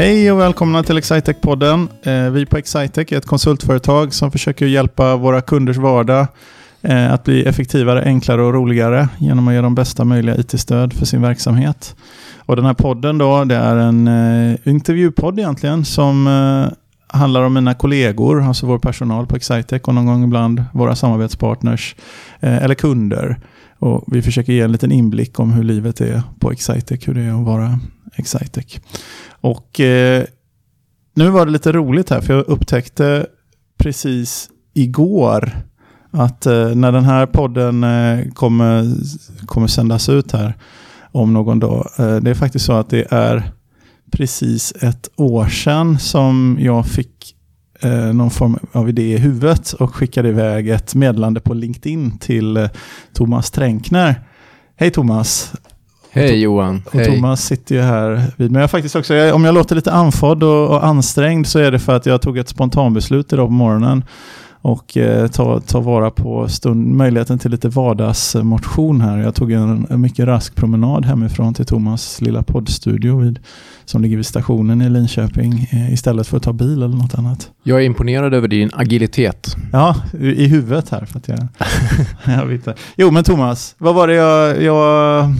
Hej och välkomna till Excitec-podden. Eh, vi på Excitec är ett konsultföretag som försöker hjälpa våra kunders vardag eh, att bli effektivare, enklare och roligare genom att ge dem bästa möjliga IT-stöd för sin verksamhet. Och den här podden då, det är en eh, intervjupodd egentligen som handlar om mina kollegor, alltså vår personal på Excitec och någon gång ibland våra samarbetspartners eller kunder. Och vi försöker ge en liten inblick om hur livet är på Excitec, hur det är att vara Excitec. Och eh, nu var det lite roligt här, för jag upptäckte precis igår att eh, när den här podden eh, kommer, kommer sändas ut här om någon dag. Eh, det är faktiskt så att det är precis ett år sedan som jag fick eh, någon form av idé i huvudet och skickade iväg ett meddelande på LinkedIn till eh, Thomas Tränkner. Hej Thomas! Hej Johan. Och Thomas sitter ju här vid mig. Jag faktiskt också, om jag låter lite andfådd och, och, ansträngd så är det för att jag tog ett spontanbeslut idag på morgonen och eh, ta, ta vara på stund, möjligheten till lite vardagsmotion här. Jag tog en, en mycket rask promenad hemifrån till Thomas lilla poddstudio vid, som ligger vid stationen i Linköping eh, istället för att ta bil eller något annat. Jag är imponerad över din agilitet. Ja, i huvudet här. För att jag, jag vet Jo, men Thomas, vad var det jag, jag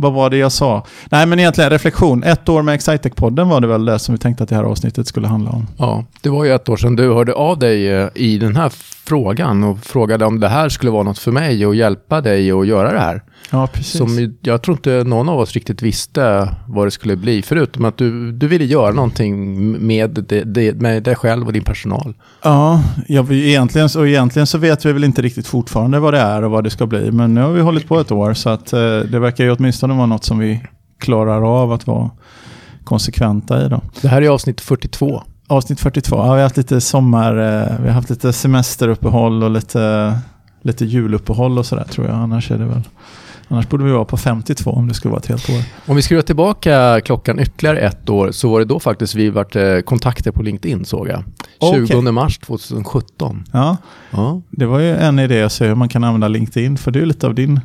vad var det jag sa? Nej, men egentligen reflektion. Ett år med Excitec-podden var det väl det som vi tänkte att det här avsnittet skulle handla om. Ja, det var ju ett år sedan du hörde av dig eh, i den här frågan och frågade om det här skulle vara något för mig och hjälpa dig att göra det här. Ja, precis. Som jag tror inte någon av oss riktigt visste vad det skulle bli, förutom att du, du ville göra någonting med, det, med dig själv och din personal. Ja, ja egentligen, och egentligen så vet vi väl inte riktigt fortfarande vad det är och vad det ska bli, men nu har vi hållit på ett år, så att eh, det verkar ju åtminstone vara något som vi klarar av att vara konsekventa i. Då. Det här är avsnitt 42. Avsnitt 42. Ja, vi har haft lite sommar, eh, vi har haft lite semesteruppehåll och lite, lite juluppehåll och sådär tror jag. Annars är det väl Annars borde vi vara på 52 om det skulle vara ett helt år. Om vi skruvar tillbaka klockan ytterligare ett år så var det då faktiskt vi vart eh, kontakter på LinkedIn såg jag. 20 okay. mars 2017. Ja. ja, det var ju en idé att se hur man kan använda LinkedIn. För det är lite av din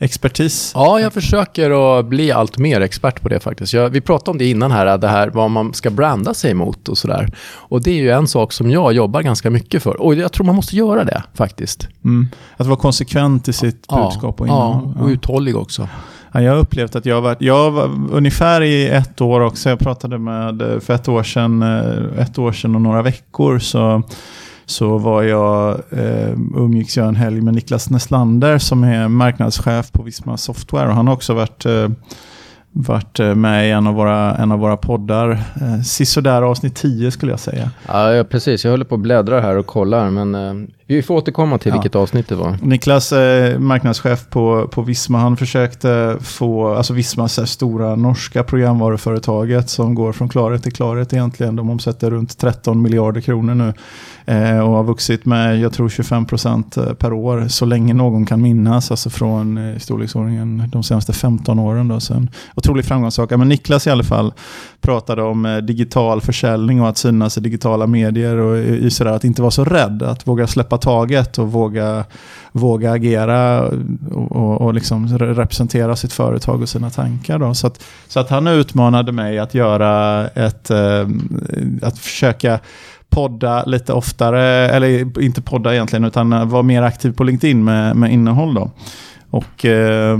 expertis. Ja, jag försöker att bli allt mer expert på det faktiskt. Jag, vi pratade om det innan här, det här vad man ska branda sig mot och sådär. Och det är ju en sak som jag jobbar ganska mycket för. Och jag tror man måste göra det faktiskt. Mm. Att vara konsekvent i sitt ja, budskap och innehåll. Ja, och uthållig också. Ja, jag har upplevt att jag har varit, jag var ungefär i ett år också, jag pratade med, för ett år sedan, eh, ett år sedan och några veckor så så var jag, eh, umgicks jag en helg med Niklas Neslander som är marknadschef på Visma Software. Och han har också varit eh, varit eh, med i en av våra, en av våra poddar. Eh, sisådär avsnitt 10 skulle jag säga. Ja, precis. Jag håller på att bläddra här och kollar. Men eh, vi får återkomma till ja. vilket avsnitt det var. Niklas, eh, marknadschef på, på Visma, han försökte få, alltså Visma, så stora norska programvaruföretaget som går från klarhet till klarhet egentligen. De omsätter runt 13 miljarder kronor nu. Eh, och har vuxit med, jag tror 25 procent eh, per år så länge någon kan minnas, alltså från eh, storleksordningen de senaste 15 åren. Då, så en otrolig framgångssak. Men Niklas i alla fall pratade om digital försäljning och att synas i digitala medier och i sådär, att inte vara så rädd, att våga släppa taget och våga, våga agera och, och, och liksom representera sitt företag och sina tankar. Då. Så, att, så att han utmanade mig att göra ett, eh, att försöka podda lite oftare, eller inte podda egentligen, utan vara mer aktiv på LinkedIn med, med innehåll. Då. Och, eh,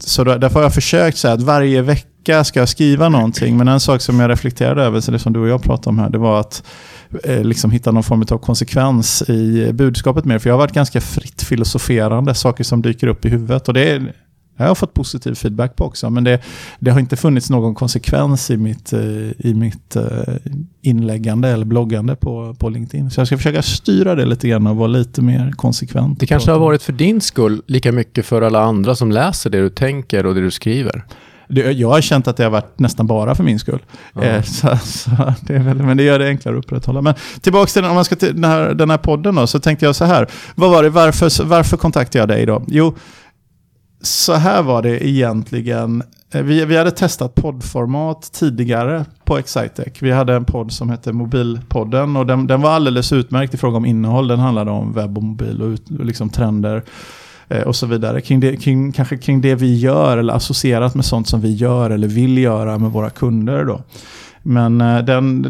så då, därför har jag försökt så att varje vecka ska jag skriva någonting. Men en sak som jag reflekterade över, så det som du och jag pratade om här, det var att liksom hitta någon form av konsekvens i budskapet mer. För jag har varit ganska fritt filosoferande, saker som dyker upp i huvudet. Och det är jag har fått positiv feedback på också, men det, det har inte funnits någon konsekvens i mitt, eh, i mitt eh, inläggande eller bloggande på, på LinkedIn. Så jag ska försöka styra det lite grann och vara lite mer konsekvent. Det kanske har varit för din skull lika mycket för alla andra som läser det du tänker och det du skriver. Jag har känt att det har varit nästan bara för min skull. Eh, så, så det väl, men det gör det enklare att upprätthålla. Men tillbaka till, om man ska till den här, den här podden då, så tänkte jag så här. Vad var det, varför, varför kontaktade jag dig då? Jo, så här var det egentligen. Eh, vi, vi hade testat poddformat tidigare på Excitec. Vi hade en podd som hette Mobilpodden och den, den var alldeles utmärkt i fråga om innehåll. Den handlade om webb och mobil och, ut, och liksom trender Eh, och så vidare. Kring det, kring, kanske kring det vi gör eller associerat med sånt som vi gör eller vill göra med våra kunder. Då. Men eh, den,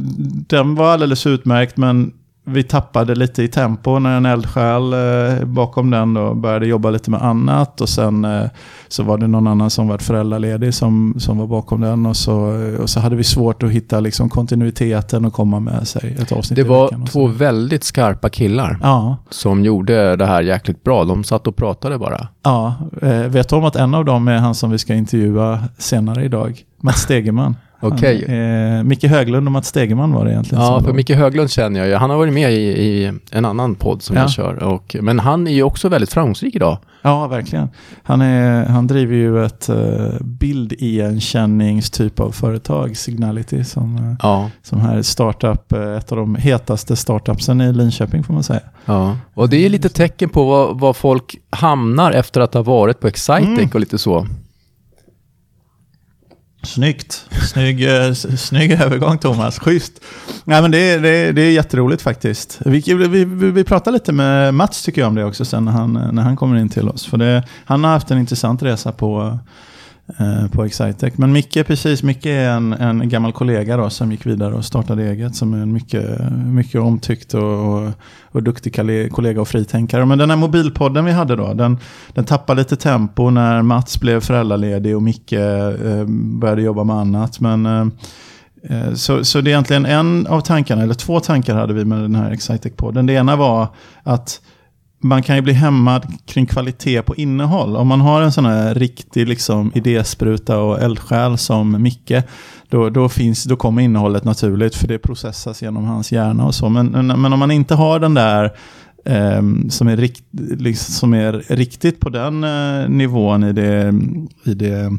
den var alldeles utmärkt, men vi tappade lite i tempo när en eldsjäl eh, bakom den då började jobba lite med annat. Och sen eh, så var det någon annan som var föräldraledig som, som var bakom den. Och så, och så hade vi svårt att hitta liksom, kontinuiteten och komma med sig ett avsnitt Det var två väldigt skarpa killar Ja, som gjorde det här jäkligt bra. De satt och pratade bara. ja. Eh, vet du om att en av dem är han som vi ska intervjua senare idag? Mats Stegeman. Okej. Han, eh, Micke Höglund och Mats Stegeman var det egentligen. Ja, för var- Micke Höglund känner jag ju. Han har varit med i, i en annan podd som Ja. jag kör. Och, men han är ju också väldigt framgångsrik idag. Ja, verkligen. Han, är, han driver ju ett uh, bildigenkänningstyp av företag, Signality, som, eh, Ja, som här är startup, eh, ett av de hetaste startupsen i Linköping får man säga. ja. Och det är lite tecken på vad, vad folk hamnar efter att ha varit på Excitec Mm. och lite så. Snyggt. Snygg, eh, snygg övergång Thomas, schysst. Nej, men det, är- det, det är jätteroligt faktiskt. Vi, vi, vi, pratar lite med Mats tycker jag om det också sen när han, när han kommer in till oss. För det, han har haft en intressant resa på, Eh, på Excitec. Men Micke, precis, Micke är en, en gammal kollega då, som gick vidare och startade eget. Som är en mycket, mycket omtyckt och, och, och duktig kollega och fritänkare. Men den här mobilpodden vi hade då, den, den tappade lite tempo när Mats blev föräldraledig och Micke eh, började jobba med annat. Men, eh, eh, så, så det är egentligen en av tankarna, eller två tankar hade vi med den här Excitec-podden. Det ena var att man kan ju bli hämmad kring kvalitet på innehåll. Om man har en sån här riktig liksom, idéspruta och eldsjäl som Micke, då, då, finns, då kommer innehållet naturligt för det processas genom hans hjärna och så. Men, men, men om man inte har den där ehm, som, är rikt, liksom, som är riktigt på den eh, nivån i det, i det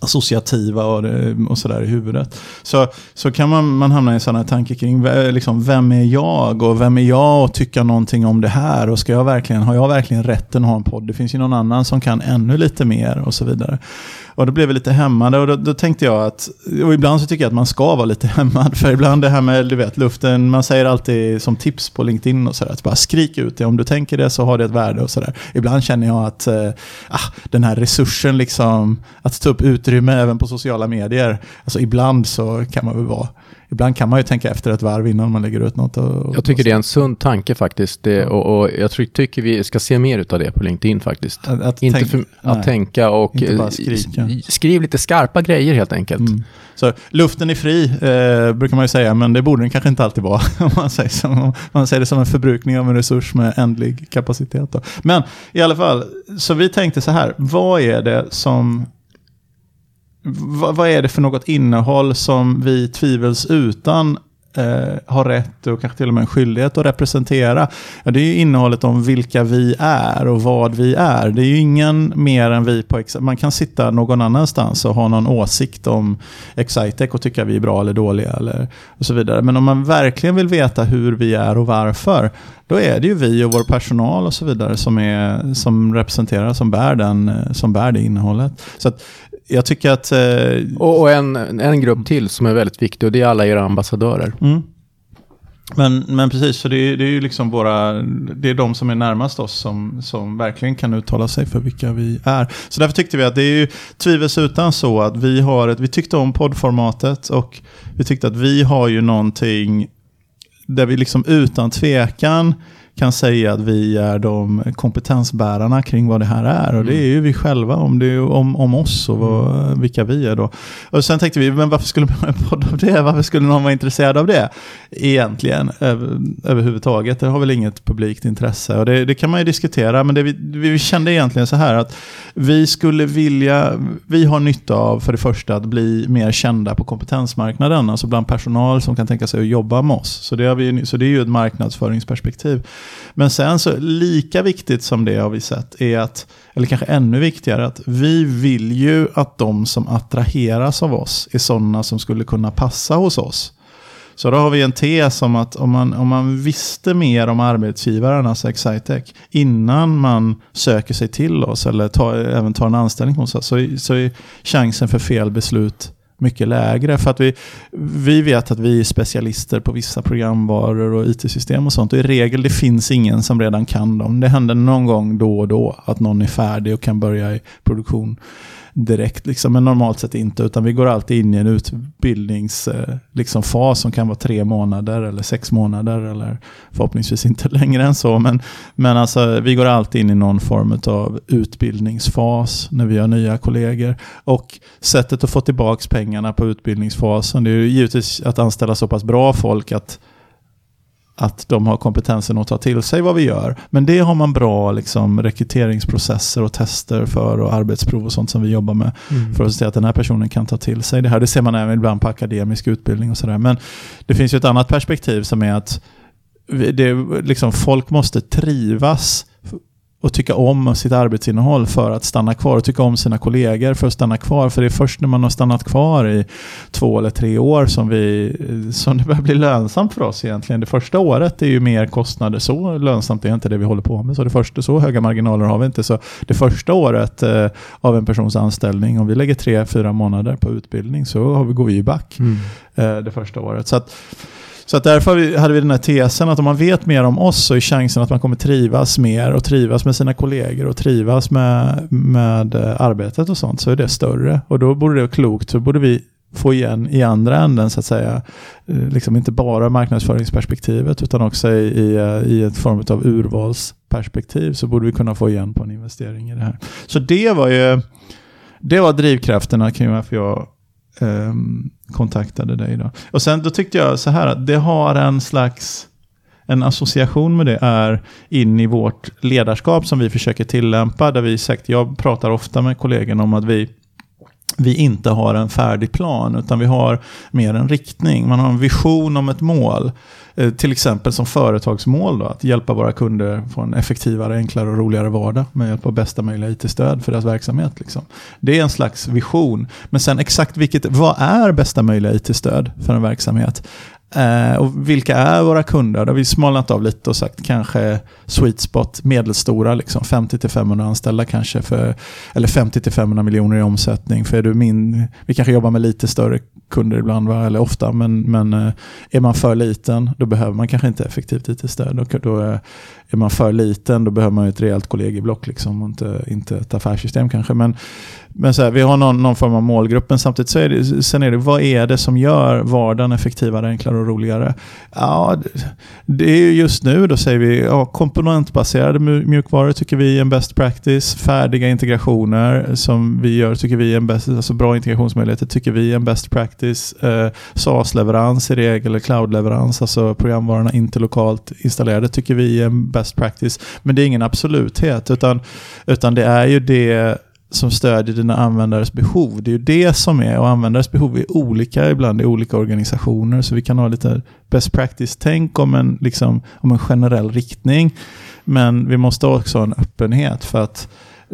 associativa och, och sådär i huvudet. Så, så kan man, man hamna i sådana tankar kring liksom, vem är jag och vem är jag att tycka någonting om det här och ska jag verkligen, har jag verkligen rätten att ha en podd? Det finns ju någon annan som kan ännu lite mer och så vidare. Och då blev vi lite hämmade och då, då tänkte jag att, och ibland så tycker jag att man ska vara lite hämmad, för ibland det här med, du vet, luften, man säger alltid som tips på LinkedIn och sådär, att bara skrik ut det, om du tänker det så har det ett värde och sådär. Ibland känner jag att eh, ah, den här resursen liksom, att ta upp utrymme även på sociala medier, alltså ibland så kan man väl vara, ibland kan man ju tänka efter ett varv innan man lägger ut något. Och, och, Jag tycker det är en sund tanke faktiskt. Det, och, och jag tror, tycker vi ska se mer av det på LinkedIn faktiskt. Att, att Inte tänk- för, att nej. tänka och eh, skriv lite skarpa grejer helt enkelt. Mm. Så luften är fri, eh, brukar man ju säga, men det borde den kanske inte alltid vara. Om man, säger som, om man säger det som en förbrukning av en resurs med ändlig kapacitet. Då. Men i alla fall, så vi tänkte så här, vad är det som... Vad, vad är det för något innehåll som vi tvivelsutan eh, har rätt och kanske till och med en skyldighet att representera. Ja, det är ju innehållet om vilka vi är och vad vi är. Det är ju ingen mer än vi på Excitec. Man kan sitta någon annanstans och ha någon åsikt om Excitec och tycka vi är bra eller dåliga eller och så vidare. Men om man verkligen vill veta hur vi är och varför, då är det ju vi och vår personal och så vidare som, är, som representerar, som bär, den, som bär det innehållet. Så att jag tycker att... Eh, Och, och en, en grupp till som är väldigt viktig och det är alla era ambassadörer. Mm. Men, men precis, så det är, det är ju liksom våra, det är de som är närmast oss som, som verkligen kan uttala sig för vilka vi är. Så därför tyckte vi att det är ju tvivelsutan så att vi har ett, vi tyckte om poddformatet och vi tyckte att vi har ju någonting där vi liksom utan tvekan kan säga att vi är de kompetensbärarna kring vad det här är. Och det är ju vi själva, om, det är, om, om oss och vad, vilka vi är då. Och sen tänkte vi, men varför skulle man ha en podd av det? Varför skulle någon vara intresserad av det? Egentligen, över, överhuvudtaget. Det har väl inget publikt intresse. Och det, det kan man ju diskutera, men det vi, vi kände egentligen så här att vi skulle vilja, vi har nytta av för det första att bli mer kända på kompetensmarknaden, alltså bland personal som kan tänka sig att jobba med oss. Så det, har vi, så det är ju ett marknadsföringsperspektiv. Men sen så lika viktigt som det har vi sett är att, eller kanske ännu viktigare, att vi vill ju att de som attraheras av oss är sådana som skulle kunna passa hos oss. Så då har vi en tes om att om man, om man visste mer om arbetsgivaren, alltså Excitec, innan man söker sig till oss eller ta, även tar en anställning hos oss, så, så är chansen för fel beslut mycket lägre. För att vi, vi vet att vi är specialister på vissa programvaror och IT-system och sånt. Och i regel det finns ingen som redan kan dem. Det händer någon gång då och då att någon är färdig och kan börja i produktion direkt. Liksom. Men normalt sett inte, utan vi går alltid in i en utbildningsfas eh, liksom, som kan vara tre månader eller sex månader eller förhoppningsvis inte längre än så. Men, men alltså, vi går alltid in i någon form av utbildningsfas när vi har nya kollegor. Och sättet att få tillbaka pengarna på utbildningsfasen, det är ju givetvis att anställa så pass bra folk att att de har kompetensen att ta till sig vad vi gör. Men det har man bra liksom, rekryteringsprocesser och tester för och arbetsprov och sånt som vi jobbar med. Mm. För att se att den här personen kan ta till sig det här. Det ser man även ibland på akademisk utbildning och sådär. Men det finns ju ett annat perspektiv som är att det, liksom, folk måste trivas och tycka om sitt arbetsinnehåll för att stanna kvar och tycka om sina kollegor för att stanna kvar. För det är först när man har stannat kvar i två eller tre år som, vi, som det börjar bli lönsamt för oss egentligen. Det första året är ju mer kostnader. Så lönsamt är inte det vi håller på med. Så det första, så höga marginaler har vi inte. Så det första året eh, av en persons anställning, om vi lägger tre, fyra månader på utbildning så har vi, går vi ju back mm. eh, det första året. Så att, så att därför hade vi den här tesen att om man vet mer om oss så är chansen att man kommer trivas mer och trivas med sina kollegor och trivas med, med eh, arbetet och sånt så är det större. Och då borde det vara klokt, så borde vi få igen i andra änden så att säga. Eh, liksom inte bara marknadsföringsperspektivet utan också i, i, eh, i ett form av urvalsperspektiv så borde vi kunna få igen på en investering i det här. Så det var ju det var drivkrafterna kring varför jag um, kontaktade dig. Då. Och sen då tyckte jag så här att det har en slags en association med det är in i vårt ledarskap som vi försöker tillämpa. Där vi sagt, jag pratar ofta med kollegorna om att vi vi inte har en färdig plan utan vi har mer en riktning. Man har en vision om ett mål. Eh, till exempel som företagsmål då, att hjälpa våra kunder få en effektivare, enklare och roligare vardag med hjälp av bästa möjliga IT-stöd för deras verksamhet. Liksom. Det är en slags vision. Men sen exakt vilket, vad är bästa möjliga IT-stöd för en verksamhet? Eh, och vilka är våra kunder? Då har vi smalnat av lite och sagt kanske sweet spot, medelstora, liksom 50-500 anställda kanske, för, eller 50-500 miljoner i omsättning. För är du min, vi kanske jobbar med lite större kunder ibland, va? eller ofta, men, men eh, är man för liten då behöver man kanske inte effektivt IT-stöd. Då, då eh, är, man för liten då behöver man ett rejält kollegieblock, liksom, och inte, inte ett affärssystem kanske. Men, men så här, vi har någon, någon form av målgrupp, men samtidigt så är det, sen är det, vad är det som gör vardagen effektivare, enklare och roligare? Ja, det är just nu, då säger vi ja, komponentbaserade mjukvaror tycker vi är en best practice. Färdiga integrationer som vi gör tycker vi är en best, alltså bra integrationsmöjligheter tycker vi är en best practice. Eh, SaaS-leverans i regel, eller cloud-leverans, alltså programvarorna inte lokalt installerade tycker vi är en best practice. Men det är ingen absoluthet, utan, utan det är ju det som stödjer dina användares behov. Det är ju det som är, och användares behov är olika ibland i olika organisationer. Så vi kan ha lite best practice-tänk om en, liksom, om en generell riktning. Men vi måste också ha en öppenhet för att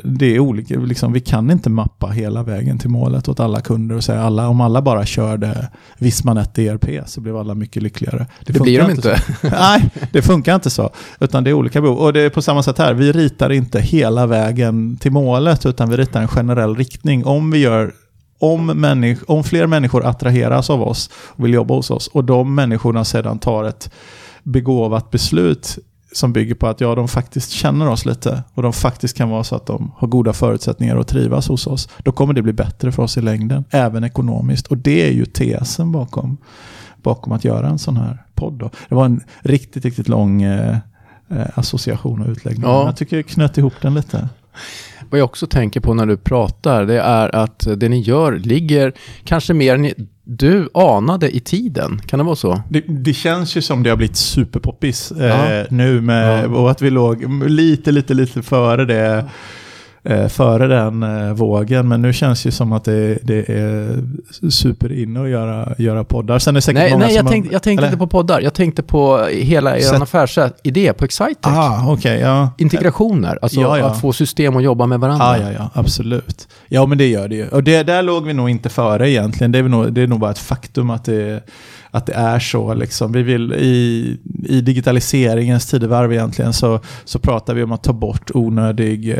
det är olika, liksom, vi kan inte mappa hela vägen till målet åt alla kunder och säga alla, om alla bara körde Vismanet ERP så blev alla mycket lyckligare. Det, det blir de inte. Nej, det funkar inte så. Utan det är olika behov. Och det är på samma sätt här, vi ritar inte hela vägen till målet utan vi ritar en generell riktning. Om vi gör om, människ om fler människor attraheras av oss och vill jobba hos oss och de människorna sedan tar ett begåvat beslut som bygger på att ja, de faktiskt känner oss lite och de faktiskt kan vara så att de har goda förutsättningar att trivas hos oss. Då kommer det bli bättre för oss i längden, även ekonomiskt. Och det är ju tesen bakom, bakom att göra en sån här podd. Då. Det var en riktigt, riktigt lång eh, eh association och utläggning. Ja. Jag tycker jag knöt ihop den lite. Vad jag också tänker på när du pratar, det är att det ni gör ligger kanske mer än du anade i tiden. Kan det vara så? Det, det känns ju som det har blivit superpoppis eh, nu med, ja. och att vi låg lite, lite, lite före det eh, före den eh, vågen. Men nu känns det som att det, det är superinne att göra, göra poddar. Sen är det säkert nej, många nej, jag, som tänkte, jag tänkte inte på poddar. Jag tänkte på hela er affärsidé på Excitec. Ah, okay, ja. Integrationer, alltså ja, ja. att få system att jobba med varandra. Ah, ja, ja, absolut. Ja, men det gör det ju. Och det, där låg vi nog inte före egentligen. Det är, nog, det är nog bara ett faktum att det att det är så. Liksom. Vi vill, i, I digitaliseringens tidevarv egentligen så, så pratar vi om att ta bort onödig eh,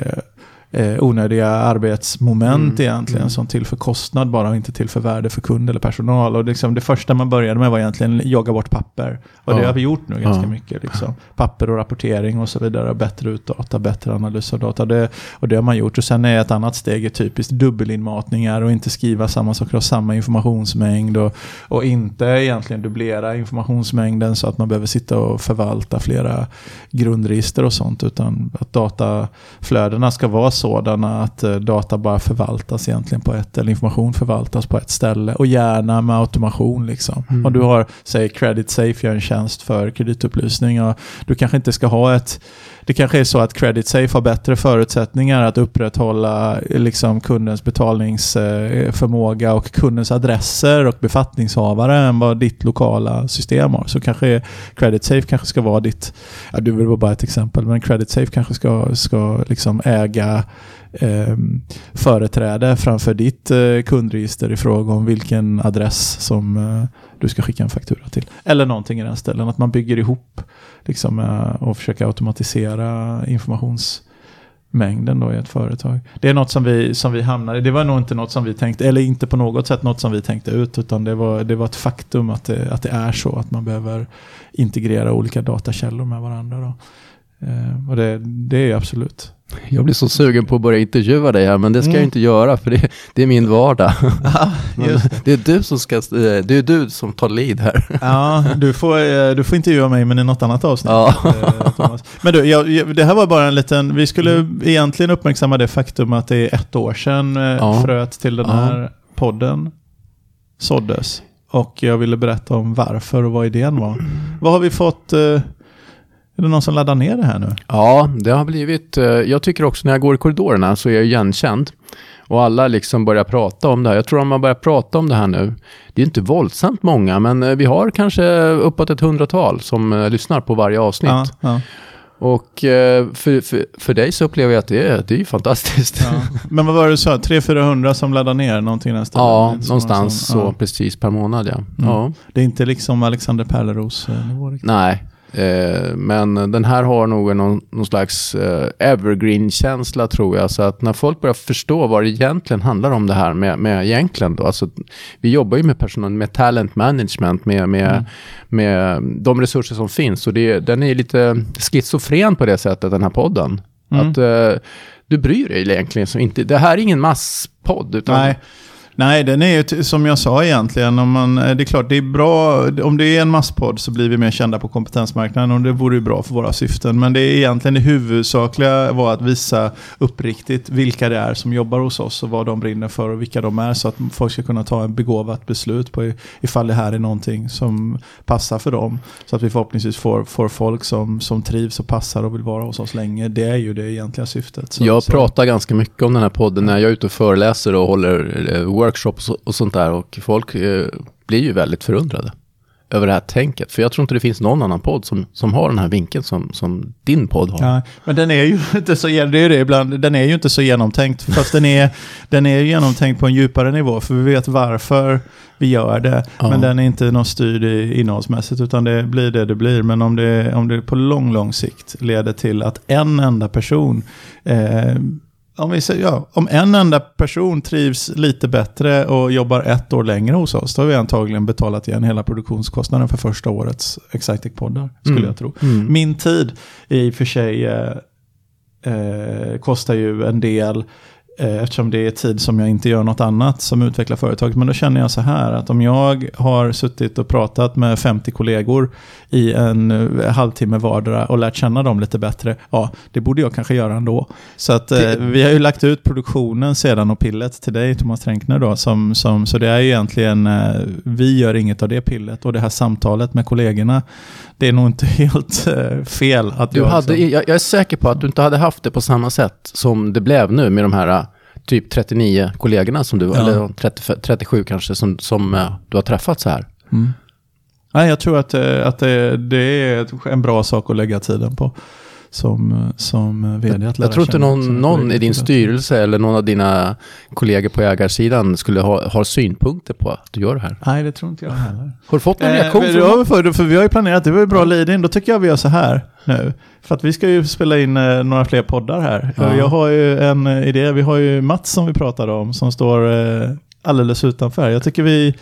eh, onödiga arbetsmoment Mm, egentligen mm. som tillför kostnad bara och inte tillför värde för kund eller personal. Och liksom det första man började med var egentligen jogga bort papper. Och det Ja. har vi gjort nu ganska Ja. mycket. Liksom. Papper och rapportering och så vidare. Bättre utdata, bättre analys av data. Det, och det har man gjort. Och sen är ett annat steg är typiskt dubbelinmatningar och inte skriva samma saker och samma informationsmängd. Och, och inte egentligen dubblera informationsmängden så att man behöver sitta och förvalta flera grundregister och sånt. Utan att dataflödena ska vara sådana att eh, data bara förvaltas egentligen på ett, eller information förvaltas på ett ställe. Och gärna med automation liksom. Mm. Om du har, säg Credit Safe gör en tjänst för kreditupplysning. Och du kanske inte ska ha ett det kanske är så att Credit Safe har bättre förutsättningar att upprätthålla liksom, kundens betalningsförmåga och kundens adresser och befattningshavare än vad ditt lokala system har. Så kanske Credit Safe kanske ska vara ditt, ja, du vill vara bara ett exempel, men Credit Safe kanske ska, ska liksom äga eh, företräde framför ditt eh, kundregister i fråga om vilken adress som eh, du ska skicka en faktura till. Eller någonting i den ställen, att man bygger ihop liksom, eh, och försöker automatisera informationsmängden då i ett företag. Det är något som vi, som vi hamnade Det var nog inte något som vi tänkte, eller inte på något sätt något som vi tänkte ut, utan det var, det var ett faktum att det, att det är så att man behöver integrera olika datakällor med varandra. Då. Eh, och det, det är absolut. Jag blir så sugen på att börja intervjua dig här, men det ska Mm. jag inte göra för det, det är min vardag. Men just det är du som ska, eh, det är du som tar lead här. Ja, du får, eh, du får intervjua mig men i något annat avsnitt. Ja. eh, Thomas. Men du, jag, det här var bara en liten, vi skulle egentligen uppmärksamma det faktum att det är ett år sedan Ja. fröet till den Ja. här podden såddes. Och jag ville berätta om varför och vad idén var. Vad har vi fått, är det någon som laddar ner det här nu? Ja, det har blivit, eh, jag tycker också när jag går i korridorerna så är jag igenkänd. Och alla liksom börjar prata om det här. Jag tror att man börjar prata om det här nu. Det är inte våldsamt många, men eh, vi har kanske uppåt ett hundratal som eh, lyssnar på varje avsnitt. Ja, ja, Och för, för, för dig så upplever jag att det är, det är fantastiskt. ja. Men vad var det du sa, 300-400 som laddar ner någonting nästan? Ja, så- någonstans så ja. precis per månad ja. ja. Det är inte liksom Alexander Pärleros nivå. Nej, eh, men den här har nog någon, någon slags eh, evergreen-känsla tror jag. Så att när folk börjar förstå vad det egentligen handlar om det här med, med egentligen då. Alltså, vi jobbar ju med personal, med talent management, med, med, Mm. med de resurser som finns. Och det, den är lite schizofren på det sättet, den här podden. Mm. Att eh, du bryr dig egentligen så inte. Det här är ingen masspodd. Utan, Nej. Nej, den är ju som jag sa egentligen. Om man, eh, det är klart, det är bra. Om det är en masspodd så blir vi mer kända på kompetensmarknaden och det vore ju bra för våra syften. Men det är egentligen det huvudsakliga var att visa uppriktigt vilka det är som jobbar hos oss och vad de brinner för och vilka de är. Så att folk ska kunna ta en begåvat beslut på ifall det här är någonting som passar för dem. Så att vi förhoppningsvis får, får folk som, som trivs och passar och vill vara hos oss länge. Det är ju det egentliga syftet. Så, jag så. pratar ganska mycket om den här podden när jag är ute och föreläser och håller eh, workshops och, sånt där. Och folk eh, blir ju väldigt förundrade över det här tänket. För jag tror inte det finns någon annan podd som, som har den här vinkeln som, som din podd har. Ja, men den är ju inte så, det är ju det ibland, den är ju inte så genomtänkt. Fast den är, den är genomtänkt på en djupare nivå. För vi vet varför vi gör det. Ja. Men den är inte någon styrd i- innehållsmässigt. Utan det blir det det blir. Men om det, om det på lång, lång sikt leder till att en enda person eh, om, vi säger, ja, om en enda person trivs lite bättre och jobbar ett år längre hos oss, då har vi antagligen betalat igen hela produktionskostnaden för första årets Exactic-poddar, skulle Mm. jag tro. Mm. Min tid i och för sig eh, eh, kostar ju en del eftersom det är tid som jag inte gör något annat som utvecklar företaget. Men då känner jag så här att om jag har suttit och pratat med 50 kollegor i en eh, halvtimme vardera och lärt känna dem lite bättre, ja, det borde jag kanske göra ändå. Så att eh, Det- vi har ju lagt ut produktionen sedan och pillet till dig, Thomas Tränkner då, som, som, så det är ju egentligen, eh, vi gör inget av det pillet och det här samtalet med kollegorna, det är nog inte helt eh, fel att Du jag hade, jag, jag är säker på att du inte hade haft det på samma sätt som det blev nu med de här eh, typ 39 kollegorna som du, Ja. eller 30, 37 kanske, som, som eh, du har träffat så här. Mm. Nej, jag tror att, eh, att det, det är en bra sak att lägga tiden på som, som vd. Att lära Jag tror inte någon, någon i din styrelse eller någon av dina kollegor på ägarsidan skulle ha, ha synpunkter på att du gör det här. Nej, det tror inte jag heller. Har du fått någon Eh, reaktion? från då, för, för vi har ju planerat, det var ju bra lead-in, då tycker jag vi gör så här. nu. För att vi ska ju spela in eh, några fler poddar här. Ja. Jag har ju en eh, idé. Vi har ju Mats som vi pratade om som står eh, alldeles utanför. Jag tycker vi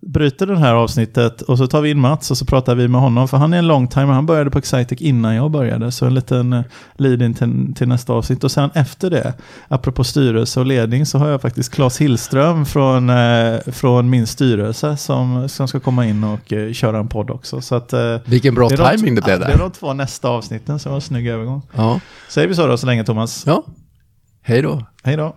bryter det här avsnittet och så tar vi in Mats och så pratar vi med honom. För han är en longtimer. Han började på Excitec innan jag började. Så en liten eh, lead-in till, till nästa avsnitt. Och sen efter det, apropå styrelse och ledning, så har jag faktiskt Claes Hillström från, eh, från min styrelse som, som ska komma in och eh, köra en podd också. Så att, eh, Vilken bra det är de- timing det blev ja, Det är där. de två nästa avsnitten, så det var en snygg övergång. Ja. Säger vi så då så länge Thomas? ja. Hej då. Hej då.